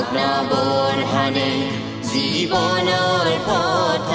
আগ্নবৰ্ষণে জীৱনৰ পথ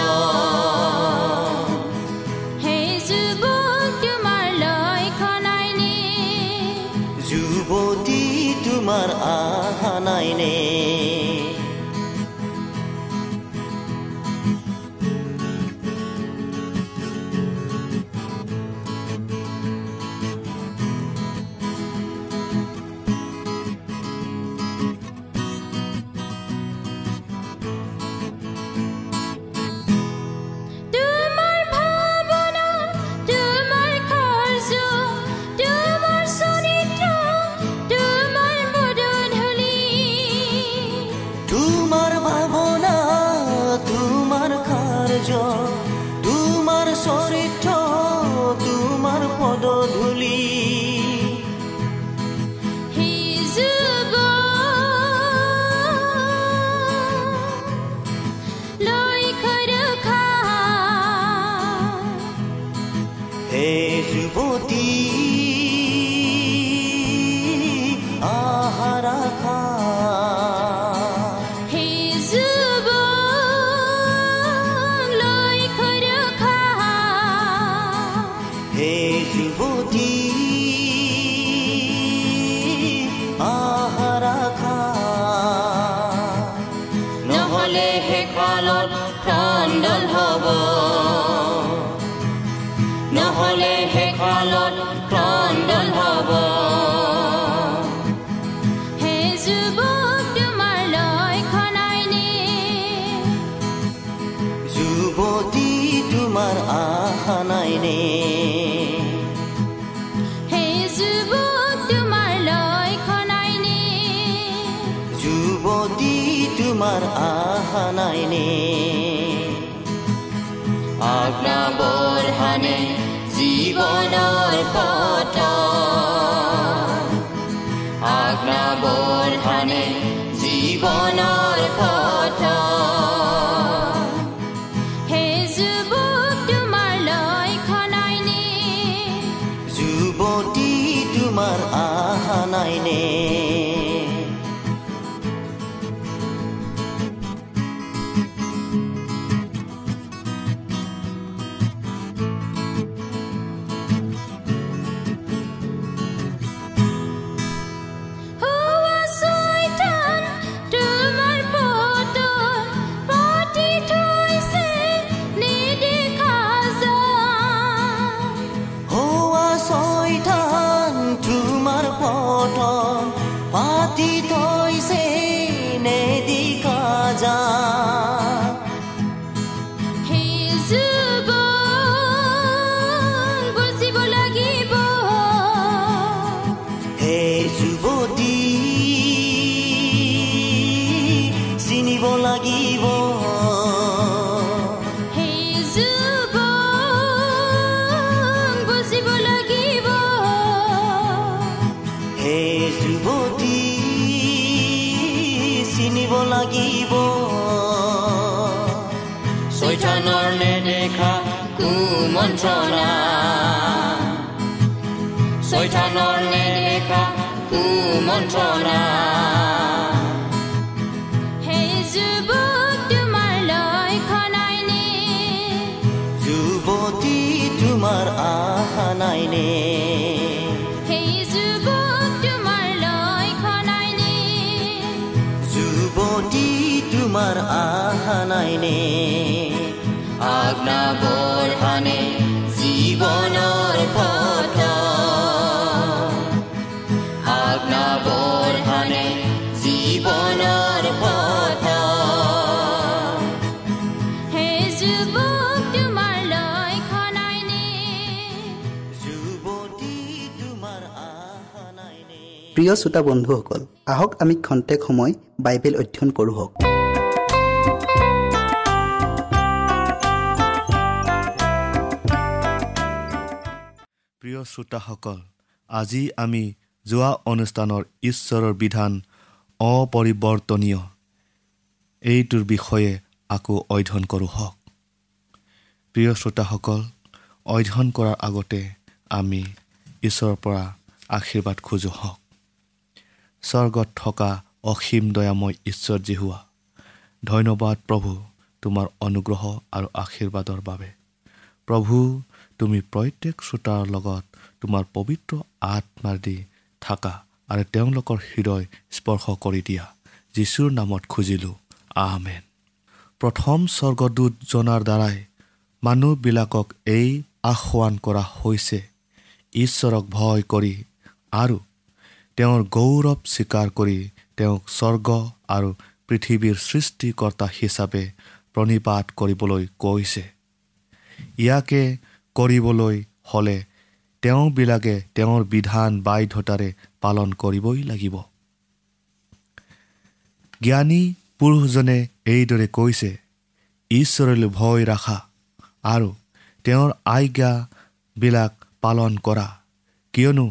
তোমাৰ আশা নাইনে হে যুৱক তোমাৰ লক্ষণাইনে যুৱতী তোমাৰ আশা নাইনে আজ্ঞাবৰ্ষণে জীৱনৰ পথ। আজ্ঞাবৰ্ষণে জীৱনৰ যুৱতী তোমাৰ আশা নাইনে সেই যুৱক তোমাৰ লক্ষণাইনে যুৱতী তোমাৰ আশা নাইনে আজ্ঞা বৰ্ষানে জীৱনৰ পথ জীৱনৰ পথ প্ৰিয় শ্ৰোতা বন্ধুসকল আহক আমি খন্তেক সময় বাইবেল অধ্যয়ন কৰোঁ হওক। প্ৰিয় শ্ৰোতাসকল আজি আমি যোৱা অনুষ্ঠানৰ ঈশ্বৰৰ বিধান অপৰিৱৰ্তনীয়। এইটোৰ বিষয়ে আকৌ অধ্যয়ন কৰোঁ হওক। প্ৰিয় শ্ৰোতাসকল অধ্যয়ন কৰাৰ আগতে আমি ঈশ্বৰৰ পৰা আশীৰ্বাদ খোজোঁ হওক। স্বৰ্গত থকা অসীম দয়াময় ঈশ্বৰ জিহুৱা ধন্যবাদ প্ৰভু তোমাৰ অনুগ্ৰহ আৰু আশীৰ্বাদৰ বাবে। প্ৰভু তুমি প্ৰত্যেক শ্ৰোতাৰ লগত তোমাৰ পবিত্ৰ আত্মাৰ দি থাকা আৰু তেওঁলোকৰ হৃদয় স্পৰ্শ কৰি দিয়া। যীশুৰ নামত খুজিলোঁ আহমেন প্ৰথম স্বৰ্গদূত জনাৰ দ্বাৰাই মানুহবিলাকক এই আহ্বান কৰা হৈছে ঈশ্বৰক ভয় কৰি আৰু তেওঁৰ গৌৰৱ স্বীকাৰ কৰি তেওঁক স্বৰ্গ আৰু পৃথিৱীৰ সৃষ্টিকৰ্তা হিচাপে প্ৰণিপাত কৰিবলৈ কৈছে। ইয়াকে কৰিবলৈ হ'লে তেওঁবিলাকে তেওঁৰ বিধান বাধ্যতাৰে পালন কৰিবই লাগিব। জ্ঞানী পুৰুষজনে এইদৰে কৈছে ঈশ্বৰলৈ ভয় ৰাখা আৰু তেওঁৰ আজ্ঞাবিলাক পালন কৰা কিয়নো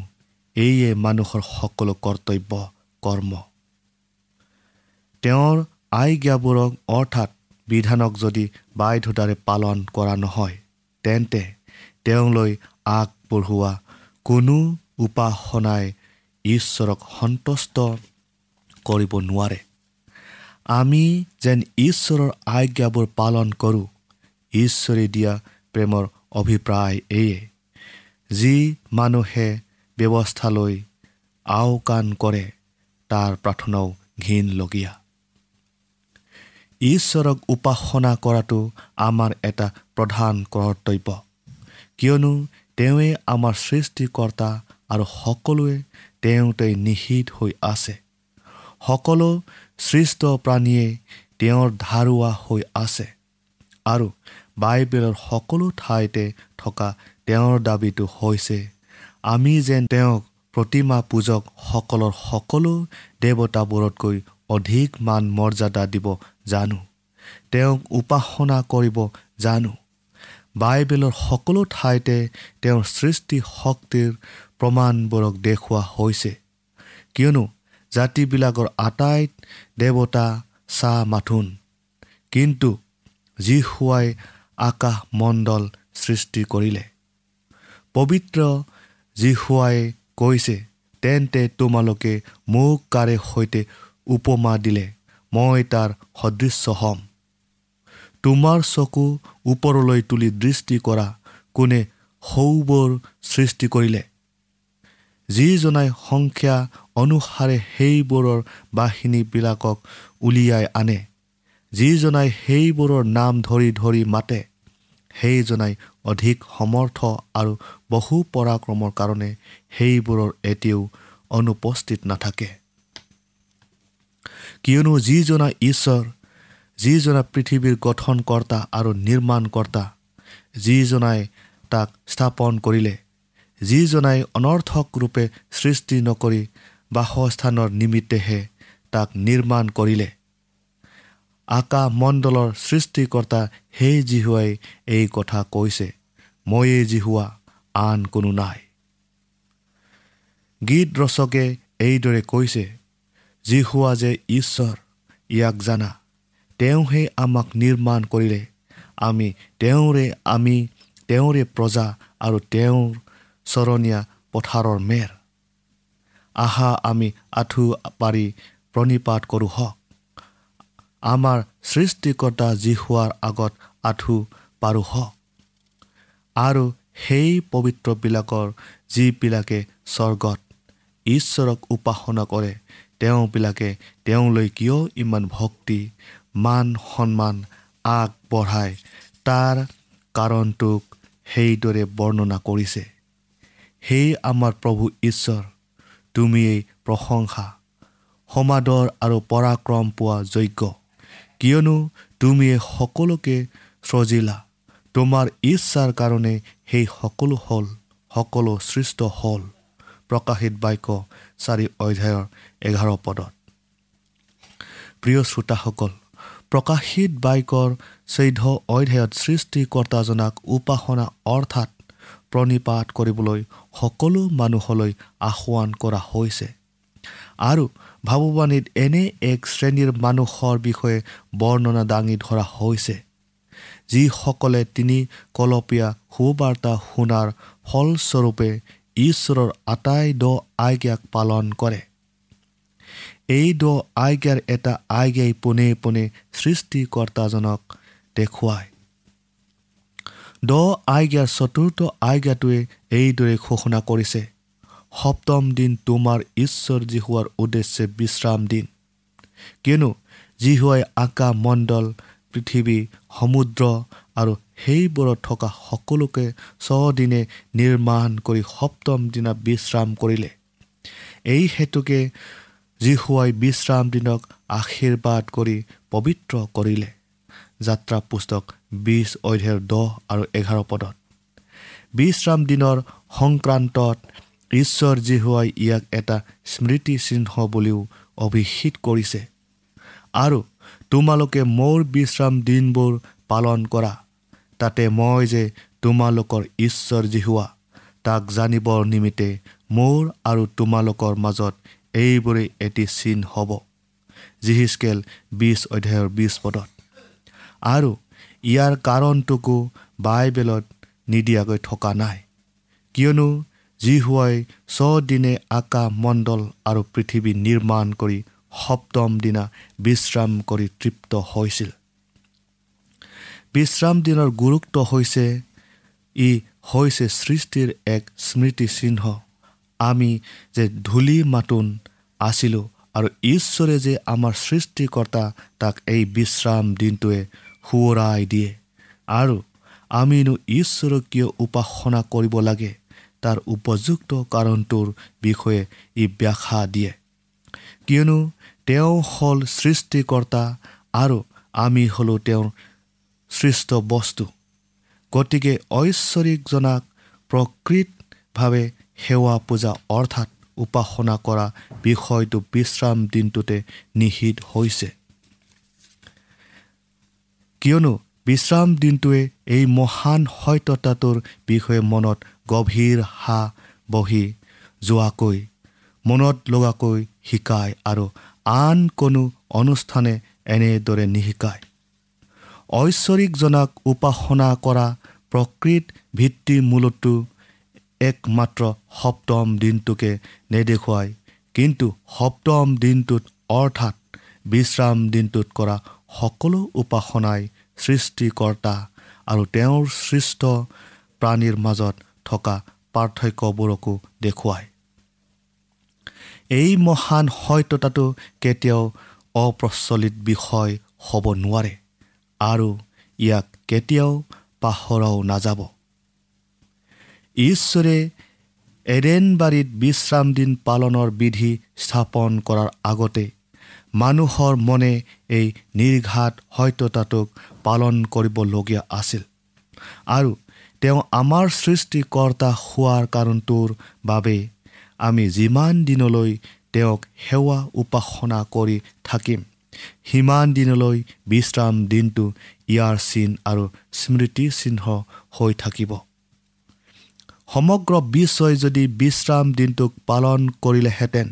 এইয়ে মানুহৰ সকলো কৰ্তব্য কৰ্ম। তেওঁৰ আজ্ঞাবোৰক অৰ্থাৎ বিধানক যদি বাধ্যতাৰে পালন কৰা নহয় তেন্তে তেওঁলৈ আগবঢ়োৱা কোনো উপাসনাই ঈশ্বৰক সন্তুষ্ট কৰিব নোৱাৰে। আমি যেন ঈশ্বৰৰ আজ্ঞাবোৰ পালন কৰোঁ ঈশ্বৰে দিয়া প্ৰেমৰ অভিপ্ৰায় এয়ে। যি মানুহে ব্যৱস্থালৈ আওকাণ কৰে তাৰ প্ৰাৰ্থনাও ঘীনলগীয়া। ঈশ্বৰক উপাসনা কৰাটো আমাৰ এটা প্ৰধান কৰ্তব্য। কিয়নো তেওঁৱে আমাৰ সৃষ্টিকৰ্তা আৰু সকলোৱে তেওঁতে নিহিত হৈ আছে। সকলো সৃষ্ট প্ৰাণীয়ে তেওঁৰ ধাৰুৱা হৈ আছে আৰু বাইবেলৰ সকলো ঠাইতে থকা তেওঁৰ দাবীটো হৈছে আমি যেন তেওঁক প্ৰতিমা পূজকসকলৰ সকলো দেৱতাবোৰতকৈ অধিক মান মৰ্যাদা দিব জানো। তেওঁক উপাসনা কৰিব জানো। বাইবেলৰ সকলো ঠাইতে তেওঁৰ সৃষ্টি শক্তিৰ প্ৰমাণবোৰক দেখুওৱা হৈছে। কিয়নো জাতিবিলাকৰ আটাইত দেৱতা চাহ মাথোন। কিন্তু যি হোৱাই আকাশ মণ্ডল সৃষ্টি কৰিলে। পবিত্ৰ জীশুৱাই কৈছে তেন্তে তোমালোকে মোক কাৰে সৈতে উপমা দিলে মই তাৰ সদৃশ্য হ'ম। তোমাৰ চকু ওপৰলৈ তুলি দৃষ্টি কৰা কোনে সৌবোৰ সৃষ্টি কৰিলে? যিজনাই সংখ্যা অনুসাৰে সেইবোৰৰ বাহিনীবিলাকক উলিয়াই আনে যিজনাই সেইবোৰৰ নাম ধৰি ধৰি মাতে সেইজনাই অধিক সমৰ্থ আৰু বহু পৰাক্ৰমৰ কাৰণে সেইবোৰৰ এতিয়াও অনুপস্থিত নাথাকে। কিয়নো যিজনা ঈশ্বৰ যিজনা পৃথিৱীৰ গঠনকৰ্তা আৰু নিৰ্মাণকৰ্তা যিজনাই তাক স্থাপন কৰিলে যিজনাই অনৰ্থক ৰূপে সৃষ্টি নকৰি বাসস্থানৰ নিমিত্তেহে তাক নিৰ্মাণ কৰিলে। আকাশমণ্ডলৰ সৃষ্টিকৰ্তা সেই জিহুৱাই এই কথা কৈছে ময়ে জিহুৱা আন কোনো নাই। গীত ৰচকে এইদৰে কৈছে জিহুৱা যে ঈশ্বৰ ইয়াক জানা। তেওঁহে আমাক নিৰ্মাণ কৰিলে। আমি তেওঁৰে আমি তেওঁৰে প্ৰজা আৰু তেওঁৰ চৰণীয়া পথাৰৰ মেৰ। আহা আমি আঁঠু পাৰি প্ৰণিপাত কৰোঁ হওক। আমাৰ সৃষ্টিকৰ্তা যি হোৱাৰ আগত আঁঠু পাৰোঁ হওক। আৰু সেই পবিত্ৰবিলাকৰ যিবিলাকে স্বৰ্গত ঈশ্বৰক উপাসনা কৰে তেওঁবিলাকে তেওঁলৈ কিয় ইমান ভক্তি মান সন্মান আগবঢ়ায়। তাৰ কাৰণটোক সেইদৰে বৰ্ণনা কৰিছে। সেই আমাৰ প্ৰভু ঈশ্বৰ তুমিয়েই প্ৰশংসা সমাদৰ আৰু পৰাক্ৰম পোৱা যোগ্য। কিয়নো তুমিয়ে সকলোকে সজিলা। তোমাৰ ইচ্ছাৰ কাৰণে সেই সকলো হ'ল সকলো সৃষ্ট হ'ল। প্ৰকাশিত বাক্য চাৰি অধ্যায়ৰ এঘাৰ পদত। প্ৰিয় শ্ৰোতাসকল প্ৰকাশিত বাক্যৰ চৈধ্য অধ্যায়ত সৃষ্টিকৰ্তাজনাক উপাসনা অৰ্থাৎ প্ৰণিপাত কৰিবলৈ সকলো মানুহলৈ আহ্বান কৰা হৈছে। আৰু ভাৱবাণীত এনে এক শ্ৰেণীৰ মানুহৰ বিষয়ে বৰ্ণনা দাঙি ধৰা হৈছে যিসকলে তিনি কলপীয়া সুবাৰ্তা শুনাৰ ফলস্বৰূপে ঈশ্বৰৰ আটাই দ আজ্ঞাক পালন কৰে। এই দ আজ্ঞাৰ এটা আজ্ঞাই পোনে পোনে সৃষ্টিকৰ্তাজনক দেখুৱায়। দ আজ্ঞাৰ চতুৰ্থ আজ্ঞাটোৱে এইদৰে ঘোষণা কৰিছে সপ্তম দিন তোমাৰ ঈশ্বৰ জীহুৱাৰ উদ্দেশ্যে বিশ্ৰাম দিন। কিয়নো জীহুৱাই আকা মণ্ডল পৃথিৱী সমুদ্ৰ আৰু সেইবোৰত থকা সকলোকে ছদিনে নিৰ্মাণ কৰি সপ্তম দিনা বিশ্ৰাম কৰিলে। এই হেতুকে জীহুৱাই বিশ্ৰাম দিনক আশীৰ্বাদ কৰি পবিত্ৰ কৰিলে। যাত্ৰা পুস্তক বিছ অধ্যায়ৰ দহ আৰু এঘাৰ পদত। বিশ্ৰাম দিনৰ সংক্ৰান্তত ঈশ্বৰ জীহুৱাই ইয়াক এটা স্মৃতি চিহ্ন বুলিও অভিহিত কৰিছে। আৰু তোমালোকে মোৰ বিশ্ৰাম দিনবোৰ পালন কৰা। তাতে মই যে তোমালোকৰ ঈশ্বৰ জিহুৱা তাক জানিবৰ নিমিত্তে মোৰ আৰু তোমালোকৰ মাজত এইবোৰেই এটি চিন হ'ব জিহিচকেল বিছ অধ্যায়ৰ বিছ পদত। আৰু ইয়াৰ কাৰণটোকো বাইবেলত নিদিয়াকৈ থকা নাই কিয়নো জিহুৱাই ছদিনে আকাশ মণ্ডল আৰু পৃথিৱী নিৰ্মাণ কৰি সপ্তম দিনা বিশ্ৰাম কৰি তৃপ্ত হৈছিল। বিশ্ৰাম দিনৰ গুৰুত্ব হৈছে ই হৈছে সৃষ্টিৰ এক স্মৃতি চিহ্ন আমি যে ধূলি মাতোন আছিলোঁ আৰু ঈশ্বৰে যে আমাৰ সৃষ্টিকৰ্তা তাক এই বিশ্ৰাম দিনটোৱে সোঁৱৰাই দিয়ে। আৰু আমিনো ঈশ্বৰক কিয় উপাসনা কৰিব লাগে তাৰ উপযুক্ত কাৰণটোৰ বিষয়ে ই ব্যাখ্যা দিয়ে। কিয়নো তেওঁ হ'ল সৃষ্টিকৰ্তা আৰু আমি হ'লোঁ তেওঁৰ সৃষ্ট বস্তু। গতিকে ঐশ্বৰিকজনাক প্ৰকৃতভাৱে সেৱা পূজা অৰ্থাৎ উপাসনা কৰা বিষয়টো বিশ্ৰাম দিনটোতে নিহিত হৈছে। কিয়নো বিশ্ৰাম দিনটোৱে এই মহান সত্যতাটোৰ বিষয়ে মনত গভীৰ হা বহি যোৱাকৈ মনত লগাকৈ শিকায় আৰু আন কোনো অনুষ্ঠানে এনেদৰে নিশিকায়। ঐশ্বৰিকজনাক উপাসনা কৰা প্ৰকৃত ভিত্তিমূলতো একমাত্ৰ সপ্তম দিনটোকে নেদেখুৱায় কিন্তু সপ্তম দিনটোত অৰ্থাৎ বিশ্ৰাম দিনটোত কৰা সকলো উপাসনাই সৃষ্টিকৰ্তা আৰু তেওঁৰ সৃষ্ট প্ৰাণীৰ মাজত থকা পাৰ্থক্যবোৰকো দেখুৱায়। এই মহান সত্যতাটো কেতিয়াও অপ্ৰচলিত বিষয় হ'ব নোৱাৰে আৰু ইয়াক কেতিয়াও পাহৰাও নাযাব। ঈশ্বৰে এডেনবাৰীত বিশ্ৰাম দিন পালনৰ বিধি স্থাপন কৰাৰ আগতে মানুহৰ মনে এই নিৰ্ঘাত সত্যতাটোক পালন কৰিবলগীয়া আছিল। আৰু তেওঁ আমাৰ সৃষ্টিকৰ্তা হোৱাৰ কাৰণটোৰ বাবে আমি যিমান দিনলৈ তেওঁক সেৱা উপাসনা কৰি থাকিম সিমান দিনলৈ বিশ্ৰাম দিনটো ইয়াৰ চিন আৰু স্মৃতি চিহ্ন হৈ থাকিব। সমগ্ৰ বিশ্বই যদি বিশ্ৰাম দিনটোক পালন কৰিলেহেঁতেন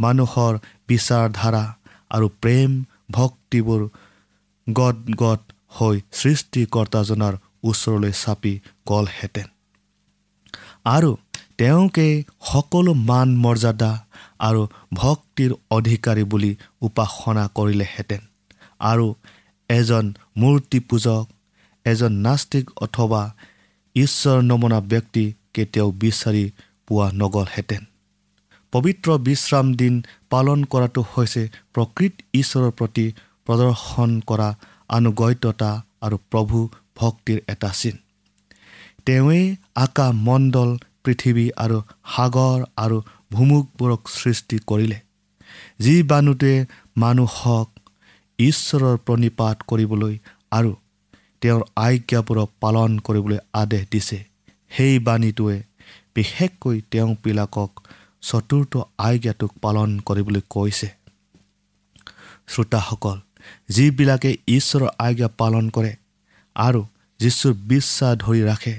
মানুহৰ বিচাৰধাৰা আৰু প্ৰেম ভক্তিবোৰ গদ গদ হৈ সৃষ্টিকৰ্তাজনাৰ ওচৰলৈ চাপি গ'লহেঁতেন। আৰু তেওঁকেই সকলো মান মৰ্যাদা আৰু ভক্তিৰ অধিকাৰী বুলি উপাসনা কৰিলেহেঁতেন। আৰু এজন মূৰ্তি পূজক এজন নাস্তিক অথবা ঈশ্বৰ নমনা ব্যক্তি কেতিয়াও বিচাৰি পোৱা নগ'লহেঁতেন। পবিত্ৰ বিশ্ৰাম দিন পালন কৰাটো হৈছে প্ৰকৃত ঈশ্বৰৰ প্ৰতি প্ৰদৰ্শন কৰা আনুগত্যতা আৰু প্ৰভু ভক্তিৰ এটা চিন। তেওঁৱেই আকাশ মণ্ডল পৃথিৱী আৰু সাগৰ আৰু ভুমুকবোৰক সৃষ্টি কৰিলে। যি বানুটোৱে মানুহক ঈশ্বৰৰ প্ৰণিপাত কৰিবলৈ আৰু তেওঁৰ আজ্ঞাবোৰক পালন কৰিবলৈ আদেশ দিছে। সেই বাণীটোৱে বিশেষকৈ তেওঁবিলাকক চতুৰ্থ আজ্ঞাটোক পালন কৰিবলৈ কৈছে। শ্ৰোতাসকল যিবিলাকে ঈশ্বৰৰ আজ্ঞা পালন কৰে আৰু যীশুৰ বিশ্বাস ধৰি ৰাখে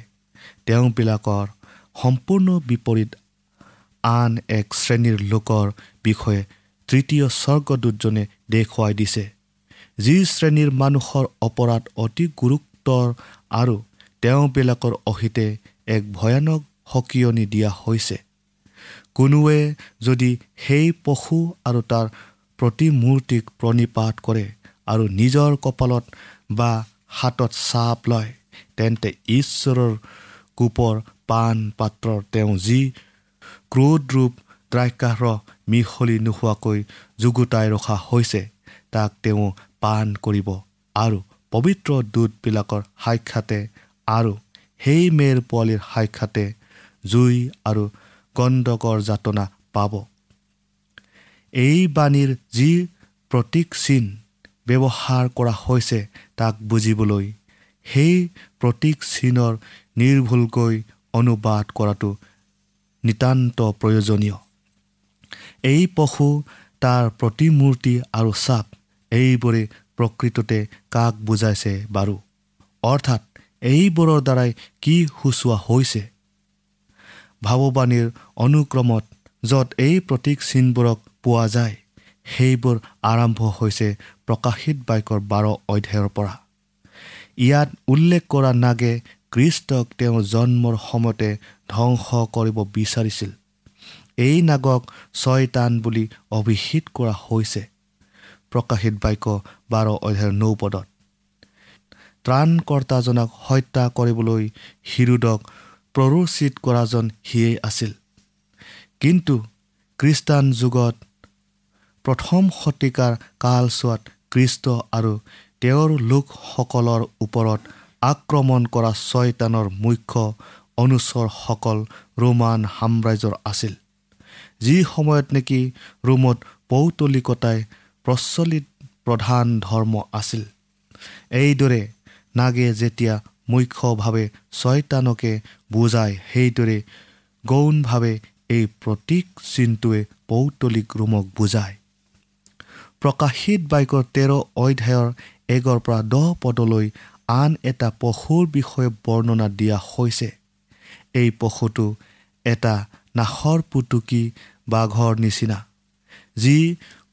তেওঁবিলাকৰ সম্পূৰ্ণ বিপৰীত আন এক শ্ৰেণীৰ লোকৰ বিষয়ে তৃতীয় স্বৰ্গদূতজনে দেখুৱাই দিছে। যি শ্ৰেণীৰ মানুহৰ অপৰাধ অতি গুৰুত্বৰ আৰু তেওঁবিলাকৰ অহিতে এক ভয়ানক সকিয়নি দিয়া হৈছে। কোনোৱে যদি সেই পশু আৰু তাৰ প্ৰতিমূৰ্তিক প্ৰণিপাত কৰে আৰু নিজৰ কপালত বা হাতত চাপ লয় তেন্তে ঈশ্বৰৰ কোপৰ পাণ পাত্ৰৰ তেওঁ যি ক্ৰোধৰূপ দ্ৰাক্ষাৰস মিহলি নোহোৱাকৈ যুগুতাই ৰখা হৈছে তাক তেওঁ পাণ কৰিব আৰু পবিত্ৰ দূতবিলাকৰ সাক্ষাতে আৰু সেই মেৰ পোৱালিৰ সাক্ষাতে জুই আৰু গণ্ডকৰ যাতনা পাব। এই বাণীৰ যি প্ৰতীক চিন ব্যৱহাৰ কৰা হৈছে তাক বুজিবলৈ সেই প্ৰতীক চিনৰ নিৰ্ভুলকৈ অনুবাদ কৰাটো নিতান্ত প্ৰয়োজনীয়। এই পশু তাৰ প্ৰতিমূৰ্তি আৰু চাপ এইবোৰে প্ৰকৃততে কাক বুজাইছে বাৰু? অৰ্থাৎ এইবোৰৰ দ্বাৰাই কি সূচোৱা হৈছে? ভাৱবাণীৰ অনুক্ৰমত য'ত এই প্ৰতীক চিনবোৰক পোৱা যায় সেইবোৰ আৰম্ভ হৈছে প্ৰকাশিত বাক্যৰ বাৰ অধ্যায়ৰ পৰা। ইয়াত উল্লেখ কৰা নাগে কৃষ্টক তেওঁৰ জন্মৰ সময়তে ধ্বংস কৰিব বিচাৰিছিল। এই নাগক ছয়তান বুলি অভিহিত কৰা হৈছে। প্ৰকাশিত বাক্য বাৰ অধ্যায়ৰ নৌপদত ত্ৰাণকৰ্তাজনক হত্যা কৰিবলৈ হিৰোদক প্ৰৰোচিত কৰাজন সিয়েই আছিল। কিন্তু খ্ৰীষ্টান যুগত প্ৰথম শতিকাৰ কালচোৱাত কৃষ্ট আৰু তেওঁৰ লোকসকলৰ ওপৰত আক্ৰমণ কৰা ছয়তানৰ মুখ্য অনুচৰসকল ৰোমান সাম্ৰাজ্যৰ আছিল। যি সময়ত নেকি ৰোমত পৌতলিকতাই প্ৰচলিত প্ৰধান ধৰ্ম আছিল। এইদৰে নাগে যেতিয়া মুখ্যভাৱে ছয়তানকে বুজায় সেইদৰে গৌণভাৱে এই প্ৰতীক চিনটোৱে পৌতলিক ৰোমক বুজায়। প্ৰকাশিত বাক্যৰ তেৰ অধ্যায়ৰ এগৰ পৰা দহ পদলৈ আন এটা পশুৰ বিষয়ে বৰ্ণনা দিয়া হৈছে। এই পশুটো এটা নাশৰ পুতুকি বাঘৰ নিচিনা যি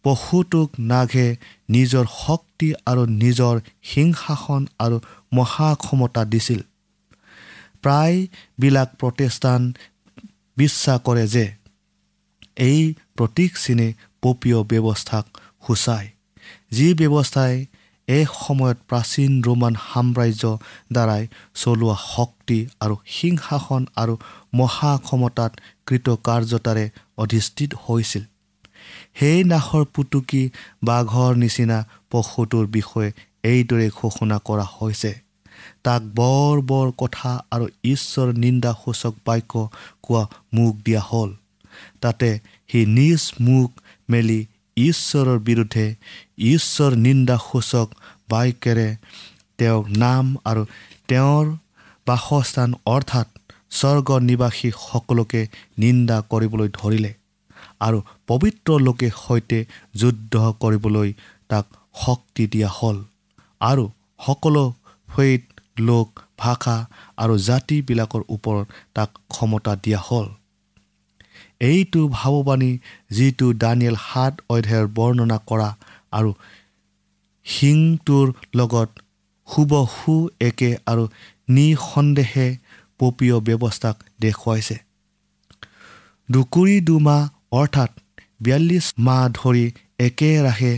পশুটোক নাঘে নিজৰ শক্তি আৰু নিজৰ সিংহাসন আৰু মহাক্ষমতা দিছিল। প্ৰায়বিলাক প্ৰটেষ্টান বিশ্বাস কৰে যে এই প্ৰতীক চিনে পপীয় ব্যৱস্থাক সূচায়। যি ব্যৱস্থাই এই সময়ত প্ৰাচীন ৰোমান সাম্ৰাজ্য দ্বাৰাই চলোৱা শক্তি আৰু সিংহাসন আৰু মহাক্ষমতাত কৃতকাৰ্যতাৰে অধিষ্ঠিত হৈছিল। সেই নাশৰ পুতুকি বাঘৰ নিচিনা পশুটোৰ বিষয়ে এইদৰে ঘোষণা কৰা হৈছে। তাক বৰ বৰ কথা আৰু ঈশ্বৰ নিন্দাসূচক বাক্য কোৱা মুখ দিয়া হ'ল। তাতে সি নিজ মুখ মেলি ঈশ্বৰৰ বিৰুদ্ধে ঈশ্বৰ নিন্দাসূচক বাক্যেৰে তেওঁৰ নাম আৰু তেওঁৰ বাসস্থান অৰ্থাৎ স্বৰ্গ নিবাসী সকলোকে নিন্দা কৰিবলৈ ধৰিলে। আৰু পবিত্ৰ লোকে সৈতে যুদ্ধ কৰিবলৈ তাক শক্তি দিয়া হ'ল। আৰু সকলো ফৈত লোক ভাষা আৰু জাতিবিলাকৰ ওপৰত তাক ক্ষমতা দিয়া হ'ল। এইটো ভাৱবাণী যিটো দানিয়েল সাত অধ্যায়ৰ বৰ্ণনা কৰা আৰু সিংটোৰ লগত হুবহু একে আৰু নিসন্দেহে পপীয় ব্যৱস্থাক দেখুৱাইছে। দুকুৰি দুমাহ অৰ্থাৎ বিয়াল্লিছ মাহ ধৰি একেৰাহে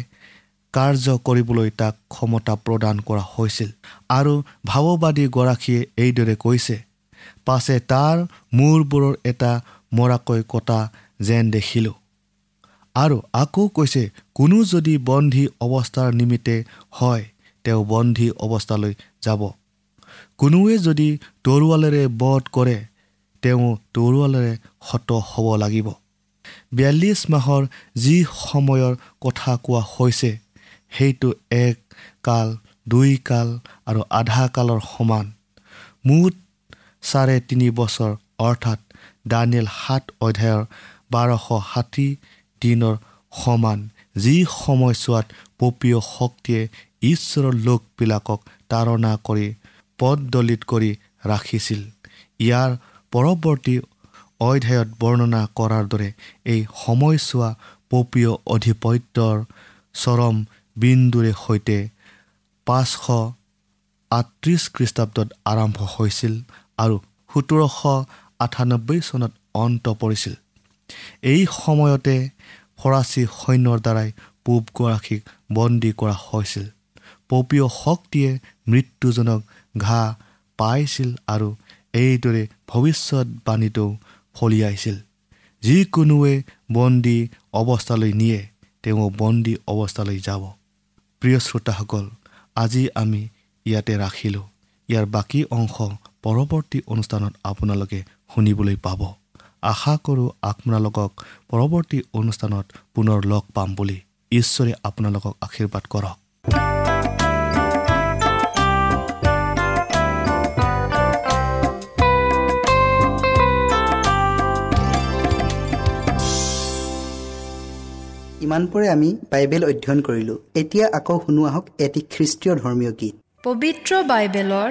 কাৰ্য কৰিবলৈ তাক ক্ষমতা প্ৰদান কৰা হৈছিল। আৰু ভাৱবাদীগৰাকীয়ে এইদৰে কৈছে পাছে তাৰ মূৰবোৰৰ এটা মৰাকৈ কটা যেন দেখিলোঁ। আৰু আকৌ কৈছে কোনো যদি বন্ধী অৱস্থাৰ নিমিত্তে হয় তেওঁ বন্ধী অৱস্থালৈ যাব। কোনোৱে যদি তৰোৱালেৰে বধ কৰে তেওঁ তৰোৱালেৰে হত হ'ব লাগিব। বিয়াল্লিছ মাহৰ যি সময়ৰ কথা কোৱা হৈছে সেইটো এক কাল দুই কাল আৰু আধা কালৰ সমান। মুঠ চাৰে তিনি বছৰ অৰ্থাৎ দানিয়েল সাত অধ্যায়ৰ বাৰশ ষাঠি দিনৰ সমান। যি সময়ছোৱাত পপীয় শক্তিয়ে ঈশ্বৰৰ লোকবিলাকক তাৰণা কৰি পদদলিত কৰি ৰাখিছিল। ইয়াৰ পৰৱৰ্তী অধ্যায়ত বৰ্ণনা কৰাৰ দৰে এই সময়ছোৱা পপীয় অধিপত্যৰ চৰম বিন্দুৰে সৈতে পাঁচশ আঠত্ৰিছ খ্ৰীষ্টাব্দত আৰম্ভ হৈছিল আৰু সোতৰশ আঠানব্বৈ চনত অন্ত পৰিছিল। এই সময়তে ফৰাচী সৈন্যৰ দ্বাৰাই পূবগৰাকীক বন্দী কৰা হৈছিল। পপীয় শক্তিয়ে মৃত্যুজনক ঘাঁ পাইছিল আৰু এইদৰে ভৱিষ্যতবাণীটো ফলিয়াইছিল যিকোনোৱে বন্দী অৱস্থালৈ নিয়ে তেওঁ বন্দী অৱস্থালৈ যাব। প্ৰিয় শ্ৰোতাসকল আজি আমি ইয়াতে ৰাখিলোঁ। ইয়াৰ বাকী অংশ পৰৱৰ্তী অনুষ্ঠানত আপোনালোকে শুনিবলৈ পাব। আশা কৰোঁ আপোনালোকক পৰৱৰ্তী অনুষ্ঠানত পুনৰ লগ পাম বুলি। ঈশ্বৰে আপোনালোকক আশীৰ্বাদ কৰক। ইমানপৰে আমি বাইবেল অধ্যয়ন কৰিলোঁ। এতিয়া আকৌ শুনো আহক এটি খ্ৰীষ্টীয় ধৰ্মীয় গীত। পবিত্ৰ বাইবেলৰ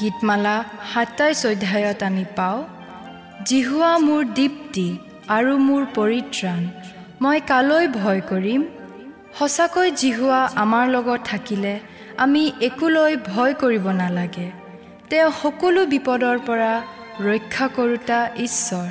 গীতমালা সাতাইছ অধ্যায়ত আমি পাওঁ জিহুৱা মোৰ দীপ্তি আৰু মোৰ পৰিত্ৰাণ মই কালৈ ভয় কৰিম? সঁচাকৈ জিহুৱা আমাৰ লগত থাকিলে আমি একোলৈ ভয় কৰিব নালাগে। তেওঁ সকলো বিপদৰ পৰা ৰক্ষা কৰোতা ঈশ্বৰ।